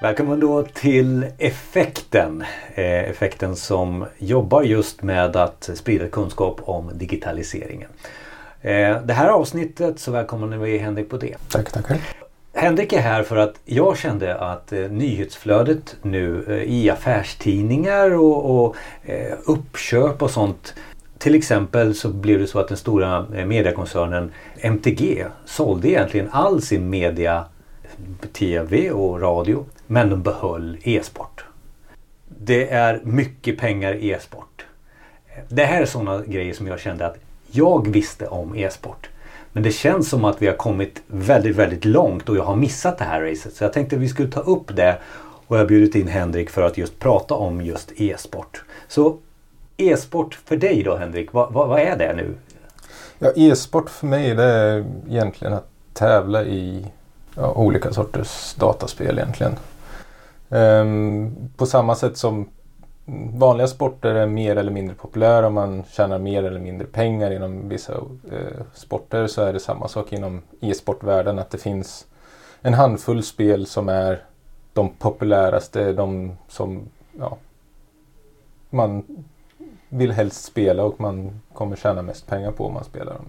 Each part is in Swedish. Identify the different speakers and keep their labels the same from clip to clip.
Speaker 1: Välkommen då till Effekten. Eh, effekten som jobbar just med att sprida kunskap om digitaliseringen. Eh, det här avsnittet så välkomnar vi Henrik på det.
Speaker 2: Tack, tackar.
Speaker 1: Henrik är här för att jag kände att eh, nyhetsflödet nu i affärstidningar och, och uppköp och sånt. Till exempel så blev det så att den stora mediekoncernen MTG sålde egentligen all sin media, tv och radio. Men de behöll e-sport. Det är mycket pengar i e-sport. Det här är sådana grejer som jag kände att jag visste om e-sport. Men det känns som att vi har kommit väldigt, väldigt långt och jag har missat det här racet. Så jag tänkte att vi skulle ta upp det och jag har bjudit in Henrik för att just prata om just e-sport. Så e-sport för dig då Henrik, vad, vad, vad är det nu?
Speaker 2: Ja, e-sport för mig det är egentligen att tävla i ja, olika sorters dataspel egentligen. Um, på samma sätt som vanliga sporter är mer eller mindre populära och man tjänar mer eller mindre pengar inom vissa eh, sporter så är det samma sak inom e-sportvärlden att det finns en handfull spel som är de populäraste, de som ja, man vill helst spela och man kommer tjäna mest pengar på om man spelar dem.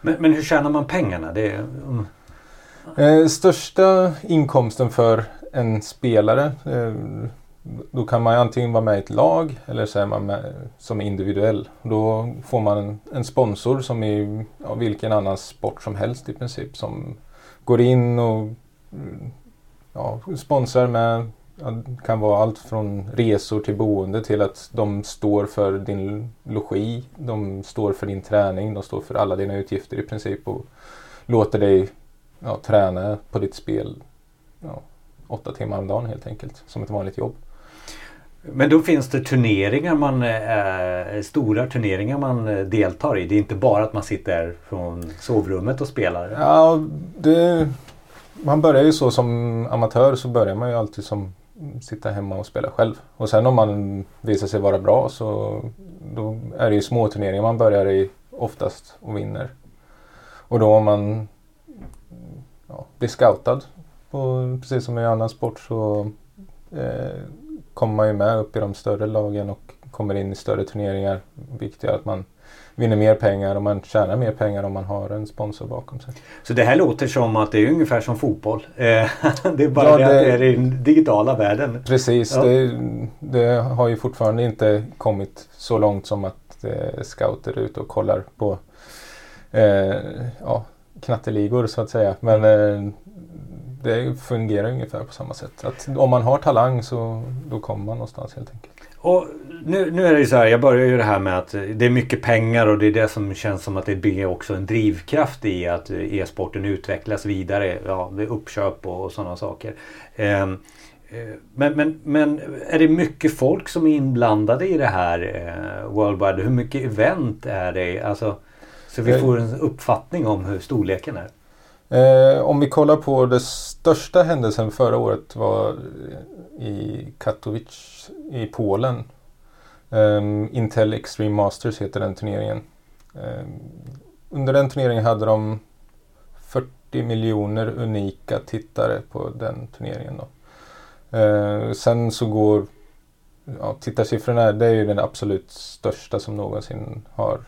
Speaker 1: Men, men hur tjänar man pengarna? Det är, um...
Speaker 2: eh, största inkomsten för en spelare eh, då kan man antingen vara med i ett lag eller så är man med som individuell. Då får man en, en sponsor som i ja, vilken annan sport som helst i princip som går in och ja, sponsrar med ja, kan vara allt från resor till boende till att de står för din logi, de står för din träning, de står för alla dina utgifter i princip och låter dig ja, träna på ditt spel ja, åtta timmar om dagen helt enkelt som ett vanligt jobb.
Speaker 1: Men då finns det turneringar man, eh, stora turneringar man eh, deltar i. Det är inte bara att man sitter från sovrummet och spelar.
Speaker 2: Ja, det, man börjar ju så som amatör så börjar man ju alltid som sitta hemma och spela själv. Och sen om man visar sig vara bra så då är det ju små turneringar man börjar i oftast och vinner. Och då om man ja, blir scoutad, på, precis som i annan sport, så eh, kommer man ju med upp i de större lagen och kommer in i större turneringar. Vilket gör att man vinner mer pengar och man tjänar mer pengar om man har en sponsor bakom sig.
Speaker 1: Så det här låter som att det är ungefär som fotboll. Eh, det är bara ja, det, det är i den digitala världen.
Speaker 2: Precis. Ja. Det, det, har ju fortfarande inte kommit så långt som att eh, scouter är ute och kollar på eh, ja, knatteligor så att säga. Men eh, det fungerar ungefär på samma sätt. Att om man har talang så då kommer man någonstans helt enkelt.
Speaker 1: Och nu, nu är det ju så här, jag börjar ju det här med att det är mycket pengar och det är det som känns som att det blir också en drivkraft i att e-sporten utvecklas vidare. Ja, det är uppköp och, och sådana saker. Eh, men, men, men är det mycket folk som är inblandade i det här eh, Worldwide? Hur mycket event är det? Alltså, så vi får en uppfattning om hur storleken är.
Speaker 2: Eh, om vi kollar på den största händelsen förra året var i Katowice i Polen. Eh, Intel Extreme Masters heter den turneringen. Eh, under den turneringen hade de 40 miljoner unika tittare på den turneringen. Då. Eh, sen så går ja, tittarsiffrorna, det är ju den absolut största som någonsin har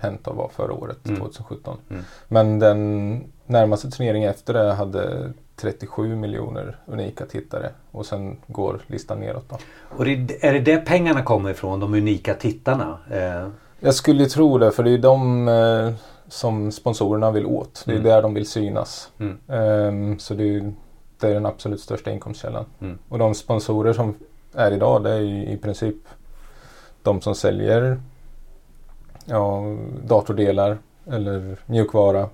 Speaker 2: hänt av var förra året, mm. 2017. Mm. Men den närmaste turneringen efter det hade 37 miljoner unika tittare och sen går listan neråt. Då.
Speaker 1: Och det, är det där pengarna kommer ifrån, de unika tittarna? Eh.
Speaker 2: Jag skulle tro det, för det är de eh, som sponsorerna vill åt. Det är mm. där de vill synas. Mm. Um, så det är, det är den absolut största inkomstkällan. Mm. Och de sponsorer som är idag, det är i princip de som säljer ja, datordelar eller mjukvara.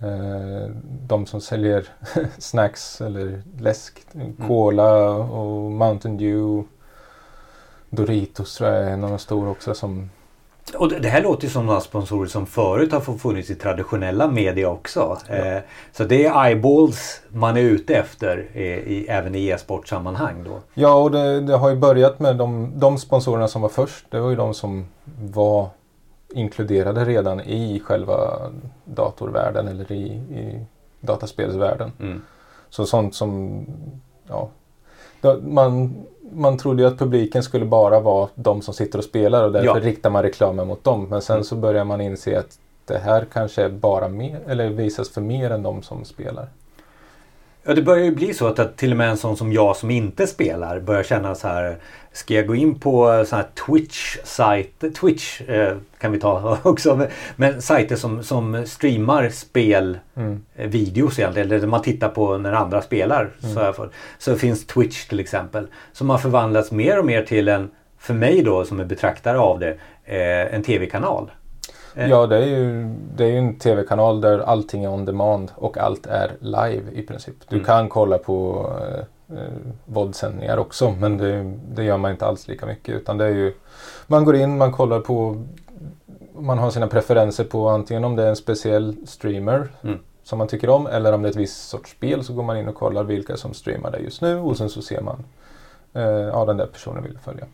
Speaker 2: Eh, de som säljer snacks eller läsk, mm. Cola och Mountain Dew. Doritos tror jag är en av de stora också som
Speaker 1: och det här låter ju som några sponsorer som förut har funnits i traditionella media också. Ja. Eh, så det är eyeballs man är ute efter i, i, även i e-sportsammanhang då?
Speaker 2: Ja, och det, det, har ju börjat med de, de sponsorerna som var först. Det var ju de som var inkluderade redan i själva datorvärlden eller i, i dataspelsvärlden. Mm. Så sånt som ja, man, man trodde ju att publiken skulle bara vara de som sitter och spelar och därför
Speaker 1: Ja.
Speaker 2: riktar man reklamen mot dem. Men sen
Speaker 1: Mm.
Speaker 2: så börjar man inse att det här kanske bara mer, eller visas för mer än de som spelar.
Speaker 1: Ja, det börjar ju bli så att, att till och med en sån som jag som inte spelar börjar känna så här. Ska jag gå in på sån här Twitch-sajter, Twitch eh, kan vi ta också, men, men sajter som, som streamar spel
Speaker 2: Mm.
Speaker 1: eh, egentligen, eller man tittar på när andra spelar. Så, här för, så finns Twitch till exempel. Som har förvandlats mer och mer till en, för mig då som är betraktare av det, eh, en tv-kanal. Eh,
Speaker 2: Ja, det är ju, det är ju en tv-kanal där allting är on demand och allt är live i princip. Du
Speaker 1: Mm.
Speaker 2: kan kolla på eh, eh, våldsändningar också men det, det gör man inte alls lika mycket utan det är ju Man går in, man kollar på Man har sina preferenser på antingen om det är en speciell streamer
Speaker 1: Mm.
Speaker 2: som man tycker om eller om det är ett visst sorts spel så går man in och kollar vilka som streamar det just nu och sen så ser man eh, Ja, den där personen vill följa.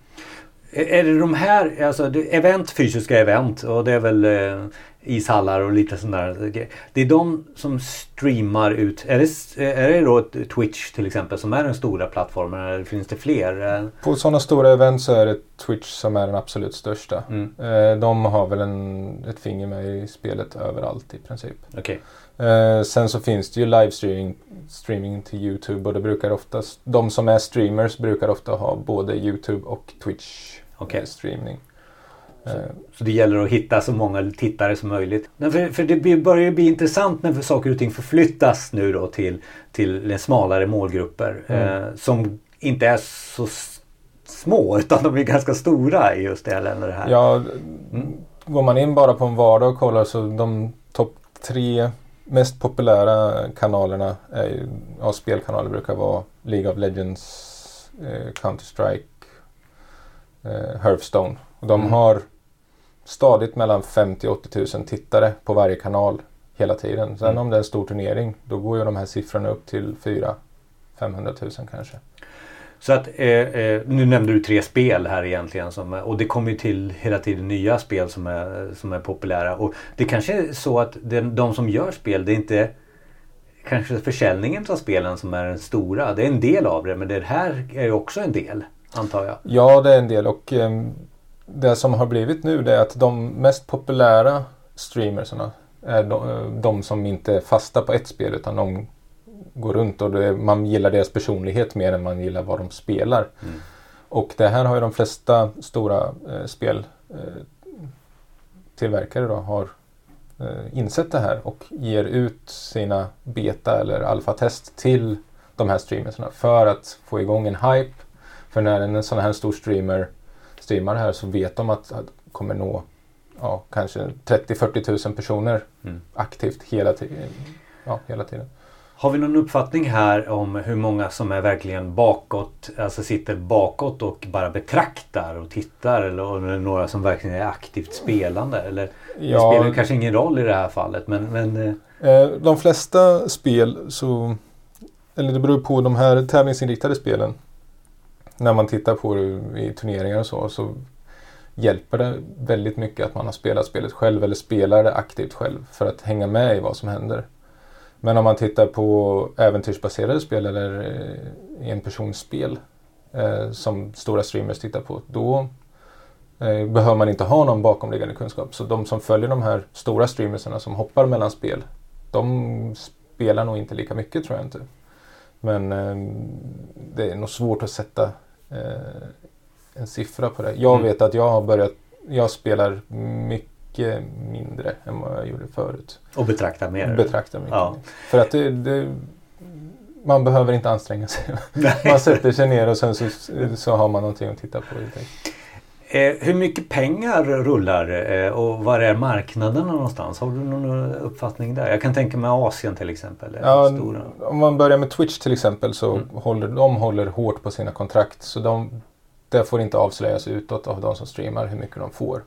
Speaker 1: Är det de här, alltså event, fysiska event och det är väl eh, ishallar och lite sådana där grejer. Det är de som streamar ut. Är det, är det då Twitch till exempel som är den stora plattformen eller finns det fler?
Speaker 2: På sådana stora event så är det Twitch som är den absolut största.
Speaker 1: Mm,
Speaker 2: Eh, De har väl en, ett finger med i spelet överallt i princip.
Speaker 1: Okej.
Speaker 2: Eh, sen så finns det ju livestreaming streaming till Youtube och det brukar oftast, de som är streamers brukar ofta ha både Youtube och Twitch Eh, streaming. Eh,
Speaker 1: Så det gäller att hitta så många tittare som möjligt. För, för det börjar ju bli intressant när saker och ting förflyttas nu då till, till smalare målgrupper.
Speaker 2: Mm.
Speaker 1: Eh, som inte är så små utan de är ganska stora i just det här. Här.
Speaker 2: ja,
Speaker 1: Mm.
Speaker 2: går man in bara på en vardag och kollar så de topp tre mest populära kanalerna är ja, spelkanaler brukar vara League of Legends, eh, Counter-Strike, eh, Hearthstone. Och de
Speaker 1: Mm.
Speaker 2: har stadigt mellan 50 och 80 000 tittare på varje kanal hela tiden. Sen
Speaker 1: Mm.
Speaker 2: om det är en stor turnering då går ju de här siffrorna upp till 4 500 000 kanske.
Speaker 1: Så att eh, eh, nu nämnde du tre spel här egentligen som, och det kommer ju till hela tiden nya spel som är, som är populära. Och det kanske är så att den, de som gör spel det är inte kanske försäljningen av spelen som är den stora. Det är en del av det men det här är ju också en del antar jag.
Speaker 2: Ja, det är en del och ehm, det som har blivit nu det är att de mest populära streamersarna är de, eh, de som inte är fasta på ett spel utan de går runt och det, man gillar deras personlighet mer än man gillar vad de spelar.
Speaker 1: Mm.
Speaker 2: Och det här har ju de flesta stora eh, spel eh, då har eh, insett det här och ger ut sina beta eller alfatest till de här streamersarna för att få igång en hype. För när en sån här stor streamer streamar här så vet de att att kommer nå ja, kanske 30-40 000 personer
Speaker 1: Mm.
Speaker 2: aktivt hela, ja, hela tiden.
Speaker 1: Har vi någon uppfattning här om hur många som är verkligen bakåt, alltså sitter bakåt och bara betraktar och tittar eller, eller några som verkligen är aktivt spelande? Eller det spelar kanske ingen roll i det här fallet men, men eh,
Speaker 2: Eh, De flesta spel så Eller det beror på de här tävlingsinriktade spelen. När man tittar på det i turneringar och så så hjälper det väldigt mycket att man har spelat spelet själv eller spelar det aktivt själv för att hänga med i vad som händer. Men om man tittar på äventyrsbaserade spel eller eh, enpersonsspel eh, som stora streamers tittar på då eh, behöver man inte ha någon bakomliggande kunskap. Så de som följer de här stora streamersarna som hoppar mellan spel de spelar nog inte lika mycket tror jag inte. Men eh, det är nog svårt att sätta eh, en siffra på det. Jag
Speaker 1: Mm.
Speaker 2: vet att jag har börjat, jag spelar mycket mindre än vad jag gjorde förut.
Speaker 1: och betraktar mer.
Speaker 2: Betraktar mycket.
Speaker 1: Ja.
Speaker 2: För att det, det, man behöver inte anstränga sig. Man sätter sig ner och sen så, så har man någonting att titta på.
Speaker 1: Eh, hur mycket pengar rullar eh, och var är marknaderna någonstans? Har du någon uppfattning där? Jag kan tänka mig Asien till exempel.
Speaker 2: Ja,
Speaker 1: stora.
Speaker 2: om man börjar med Twitch till exempel så
Speaker 1: Mm.
Speaker 2: håller de håller hårt på sina kontrakt. Så de, det får inte avslöjas utåt av de som streamar hur mycket de får.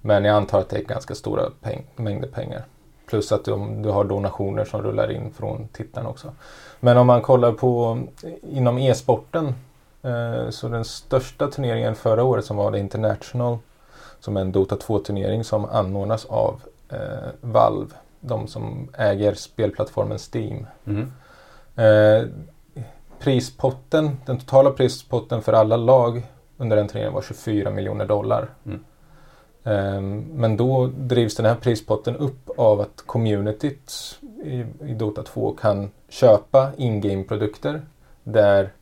Speaker 2: Men jag antar att det är ganska stora peng, mängder pengar. Plus att de, du har donationer som rullar in från tittarna också. Men om man kollar på inom e-sporten så den största turneringen förra året som var det International som är en Dota 2-turnering som anordnas av eh, Valve. De som äger spelplattformen Steam.
Speaker 1: Mm.
Speaker 2: Eh, prispotten, den totala prispotten för alla lag under den turneringen var 24 miljoner dollar. Mm. Um, men då drivs den här prispotten upp av att communityt i Dota 2 kan köpa in-game-produkter där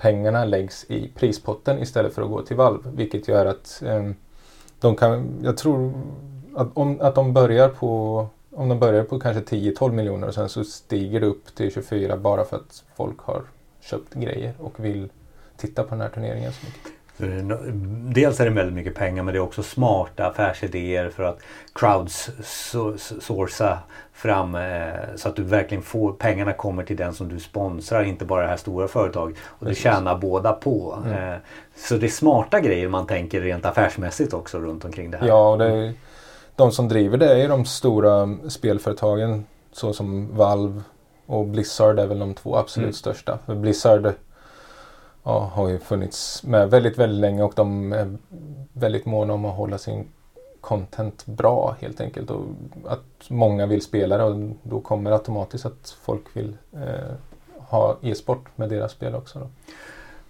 Speaker 2: pengarna läggs i prispotten istället för att gå till valv. Vilket gör att eh, de kan, jag tror att, om, att de börjar på om de börjar på kanske 10-12 miljoner och sen så stiger det upp till 24 bara för att folk har köpt grejer och vill titta på den här turneringen så mycket.
Speaker 1: Dels är det väldigt mycket pengar men det är också smarta affärsidéer för att crowdsourca fram eh, så att du verkligen får pengarna kommer till den som du sponsrar, inte bara det här stora företaget. Och det tjänar båda på. Mm. Eh, så det är smarta grejer man tänker rent affärsmässigt också runt omkring det här.
Speaker 2: Ja, och det är, de som driver det är de stora spelföretagen såsom Valve och Blizzard är väl de två absolut mm. största. För Blizzard ja, har ju funnits med väldigt, väldigt länge och de är väldigt måna om att hålla sin content bra helt enkelt. Och att många vill spela det och då kommer automatiskt att folk vill eh, ha e-sport med deras spel också. Då.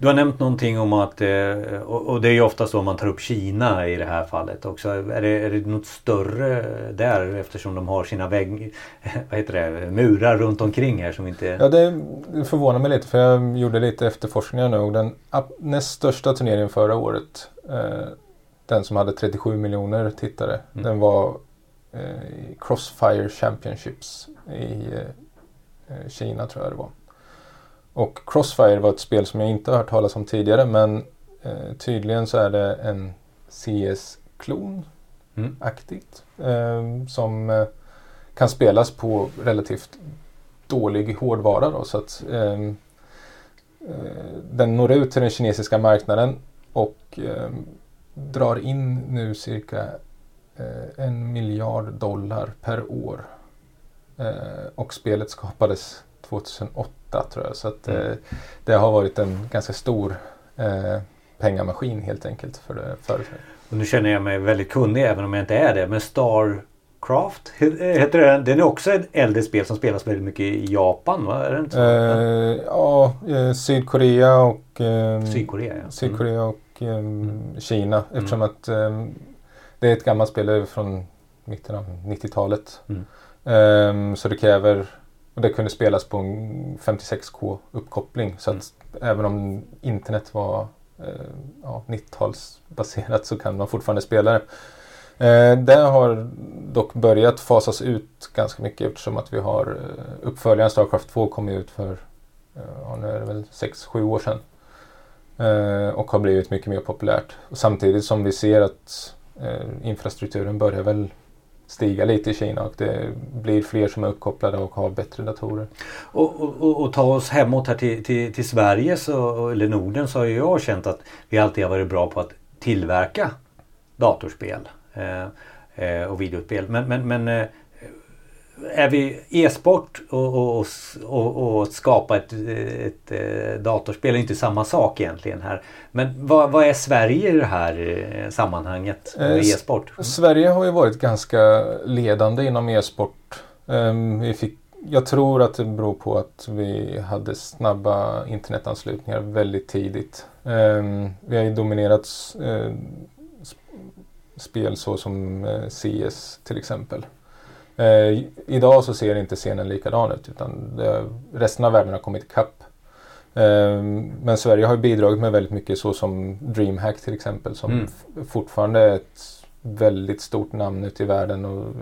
Speaker 1: Du har nämnt någonting om att, eh, och det är ju ofta så man tar upp Kina i det här fallet också. Är det, är det något större där eftersom de har sina vägg, vad heter det, murar runt omkring här som inte...
Speaker 2: Ja det förvånar mig lite för jag gjorde lite efterforskningar nu och den näst största turneringen förra året eh, den som hade 37 miljoner tittare mm. den var eh, Crossfire Championships i Kina tror jag det var. Och Crossfire var ett spel som jag inte har hört talas om tidigare men eh, tydligen så är det en CS-klon mm. aktigt eh, som eh, kan spelas på relativt dålig hårdvara då, så att ehm, eh, den når ut till den kinesiska marknaden och ehm, drar in nu cirka eh, en miljard dollar per år. Eh, och spelet skapades 2008 tror jag. Så att, mm. eh, det har varit en ganska stor eh, pengamaskin helt enkelt för det företaget.
Speaker 1: Och nu känner jag mig väldigt kunnig även om jag inte är det. Men Starcraft heter det. Den är också ett äldre spel som spelas väldigt mycket i Japan va? Är det inte så?
Speaker 2: Eh, ja, eh, Sydkorea och
Speaker 1: eh, Sydkorea, ja.
Speaker 2: Sydkorea och eh, mm. Kina. Eftersom mm. att eh, det är ett gammalt spel från mitten av 90-talet. Mm. Um, så det kräver och det kunde spelas på en 56k uppkoppling. Så att mm. även om internet var eh, ja, 90-talsbaserat så kan man fortfarande spela det. Eh, det har dock börjat fasas ut ganska mycket eftersom att vi har eh, uppföljaren Starcraft 2 kom ut för eh, ja, nu är det väl 6-7 år sedan. Eh, och har blivit mycket mer populärt. Och samtidigt som vi ser att eh, infrastrukturen börjar väl stiga lite i Kina och det blir fler som är uppkopplade och har bättre datorer.
Speaker 1: Och, och, och ta oss hemåt här till, till, till Sverige så, eller Norden så har jag känt att vi alltid har varit bra på att tillverka datorspel eh, eh, och videospel. Men, men, men eh, är vi e-sport och, och, och, och, skapa ett, ett, ett, eh, datorspel är inte samma sak egentligen här. Men vad, vad är Sverige i det här eh, sammanhanget med eh, e-sport?
Speaker 2: Sverige har ju varit ganska ledande inom e-sport. Um, vi fick, jag tror att det beror på att vi hade snabba internetanslutningar väldigt tidigt. Um, vi har ju dominerat spel så som CS till exempel. Eh, idag så ser inte scenen likadan ut utan det, resten av världen har kommit ikapp. Eh, men Sverige har bidragit med väldigt mycket så som DreamHack till exempel som mm. fortfarande är ett väldigt stort namn ute i världen. Och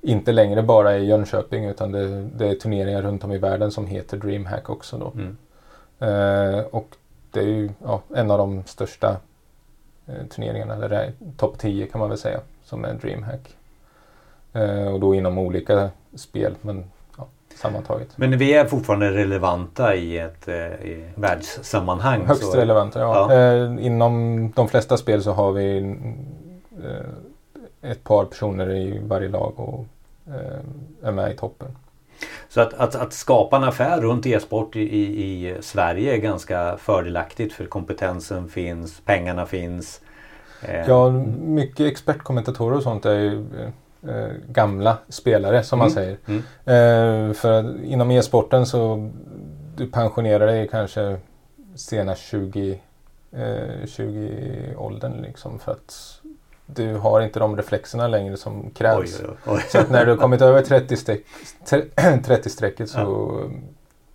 Speaker 2: inte längre bara i Jönköping utan det, det är turneringar runt om i världen som heter DreamHack också. Då. Mm. Eh, och det är ju ja, en av de största eh, turneringarna, eller topp 10 kan man väl säga, som är DreamHack. Eh, och då inom olika spel. Men ja, sammantaget.
Speaker 1: Men vi är fortfarande relevanta i ett eh, i världssammanhang?
Speaker 2: Högst så... relevanta, ja. ja. Eh, inom de flesta spel så har vi ett par personer i varje lag och är med i toppen.
Speaker 1: Så att, att, att skapa en affär runt e-sport i, i, Sverige är ganska fördelaktigt för kompetensen finns, pengarna finns.
Speaker 2: Eh. Ja, mycket expertkommentatorer och sånt är ju eh, gamla spelare som man mm. säger. Mm. Eh, för inom e-sporten så du pensionerar dig kanske senast 20, eh, 20-åldern liksom för att du har inte de reflexerna längre som krävs.
Speaker 1: Oj, oj, oj.
Speaker 2: Så att när du har kommit över 30-strecket 30 så ja.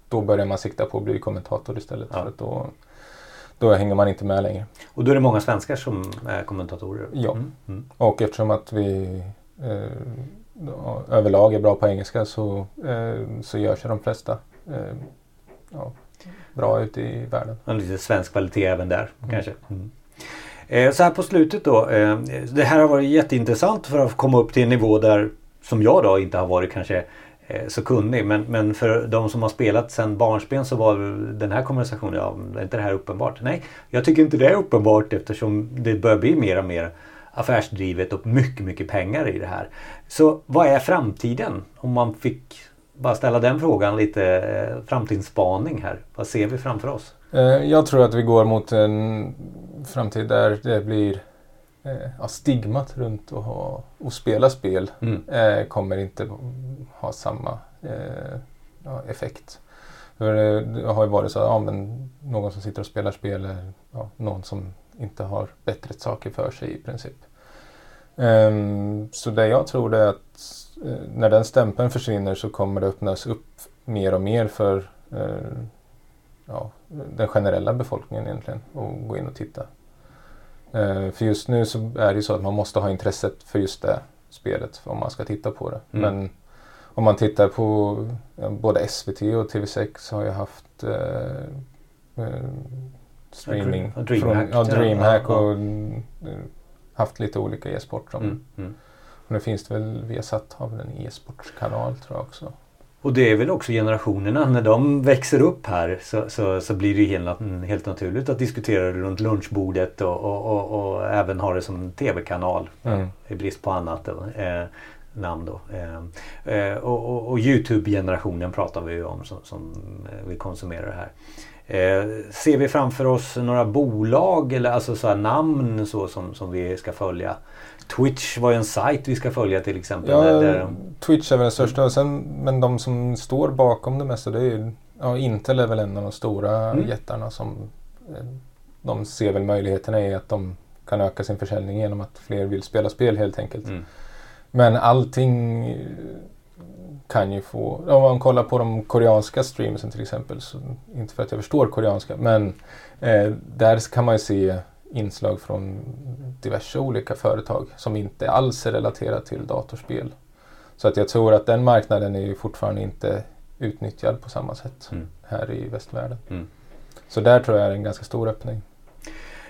Speaker 2: då börjar man sikta på att bli kommentator istället.
Speaker 1: Ja.
Speaker 2: För att då, då hänger man inte med längre.
Speaker 1: Och då är det många svenskar som är kommentatorer?
Speaker 2: Ja, mm. Mm. och eftersom att vi eh, överlag är bra på engelska så, eh, så gör sig de flesta eh, ja, bra ute i världen.
Speaker 1: Och lite svensk kvalitet även där mm. kanske. Mm. Eh, så här på slutet då. Eh, det här har varit jätteintressant för att komma upp till en nivå där som jag då inte har varit kanske eh, så kunnig. Men, men för de som har spelat sedan barnsben så var den här konversationen, ja, är inte det här uppenbart? Nej, jag tycker inte det är uppenbart eftersom det börjar bli mer och mer affärsdrivet och mycket, mycket pengar i det här. Så vad är framtiden? Om man fick bara ställa den frågan lite eh, framtidsspaning här. Vad ser vi framför oss?
Speaker 2: Eh, jag tror att vi går mot en framtid där det blir eh, ja, stigmat runt att, ha, att spela spel mm. kommer inte ha samma ja, effekt. För det har ju varit så att ja, men någon som sitter och spelar spel är ja, någon som inte har bättre saker för sig i princip. Um, så det jag tror är att uh, när den stämpeln försvinner så kommer det öppnas upp mer och mer för uh, ja, den generella befolkningen egentligen att gå in och titta. Uh, för just nu så är det ju så att man måste ha intresset för just det spelet om man ska titta på det. Mm. Men om man tittar på ja, både SVT och TV6 har ju haft streaming.
Speaker 1: Dreamhack. Från,
Speaker 2: ja, Dreamhack och haft lite olika e-sport. Mm, mm. Och nu finns det väl, vi har väl en e-sportskanal tror jag också.
Speaker 1: Och det är väl också generationerna, när de växer upp här så, så, så blir det helt, helt naturligt att diskutera det runt lunchbordet och, och, och, och även ha det som tv-kanal. Mm. I brist på annat eh, namn då. Eh, eh, och, Youtube-generationen pratar vi ju om som, som vi konsumerar här. Eh, ser vi framför oss några bolag eller alltså så namn så som, som vi ska följa? Twitch var ju en sajt vi ska följa till exempel.
Speaker 2: Ja, där, Twitch är väl den största. Sen, men de som står bakom det mesta det är ju ja, Intel är väl en av de stora mm. jättarna som eh, de ser väl möjligheterna i att de kan öka sin försäljning genom att fler vill spela spel helt enkelt. Mm. Men allting kan ju få, om man kollar på de koreanska streamsen till exempel, så, inte för att jag förstår koreanska, men eh, där kan man ju se inslag från diverse olika företag som inte alls är relaterat till datorspel. Så att jag tror att den marknaden är ju fortfarande inte utnyttjad på samma sätt mm. här i västvärlden. Mm. Så där tror jag är en ganska stor öppning.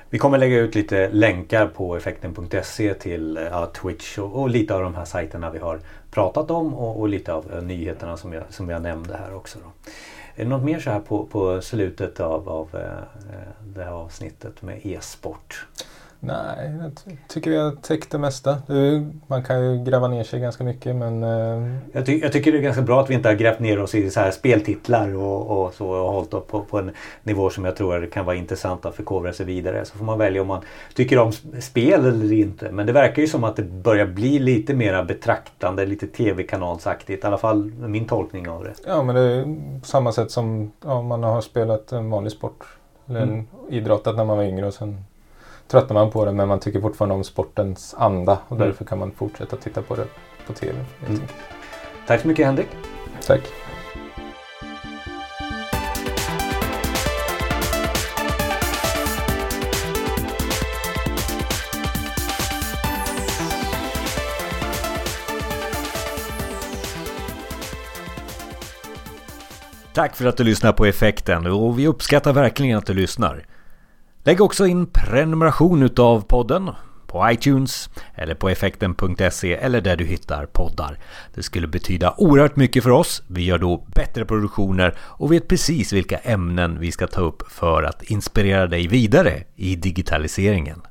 Speaker 1: Vi kommer lägga ut lite länkar på effekten.se till eh, ja, Twitch och, och, lite av de här sajterna vi har pratat om och, och lite av uh, nyheterna som jag, som jag nämnde här också. Då. Är det något mer så här på, på slutet av, av uh, det här avsnittet med e-sport?
Speaker 2: Nej, jag tycker vi har täckt det mesta. Man kan ju gräva ner sig ganska mycket men... Eh,
Speaker 1: jag, ty jag, tycker det är ganska bra att vi inte har grävt ner oss i så här speltitlar och, och så och hållit upp på, på, en nivå som jag tror kan vara intressant att förkovra sig vidare. Så får man välja om man tycker om spel eller inte. Men det verkar ju som att det börjar bli lite mera betraktande, lite tv-kanalsaktigt. I alla fall min tolkning av det.
Speaker 2: Ja men det är samma sätt som ja, man har spelat en vanlig sport. Eller mm. idrottat när man var yngre och sen tröttnar man på det men man tycker fortfarande om sportens anda och mm. därför kan man fortsätta titta på det på TV. Mm.
Speaker 1: Tack så mycket Henrik.
Speaker 2: Tack.
Speaker 1: Tack för att du lyssnar på Effekten och vi uppskattar verkligen att du lyssnar. Lägg också in prenumeration utav podden på iTunes eller på effekten.se eller där du hittar poddar. Det skulle betyda oerhört mycket för oss. Vi gör då bättre produktioner och vet precis vilka ämnen vi ska ta upp för att inspirera dig vidare i digitaliseringen.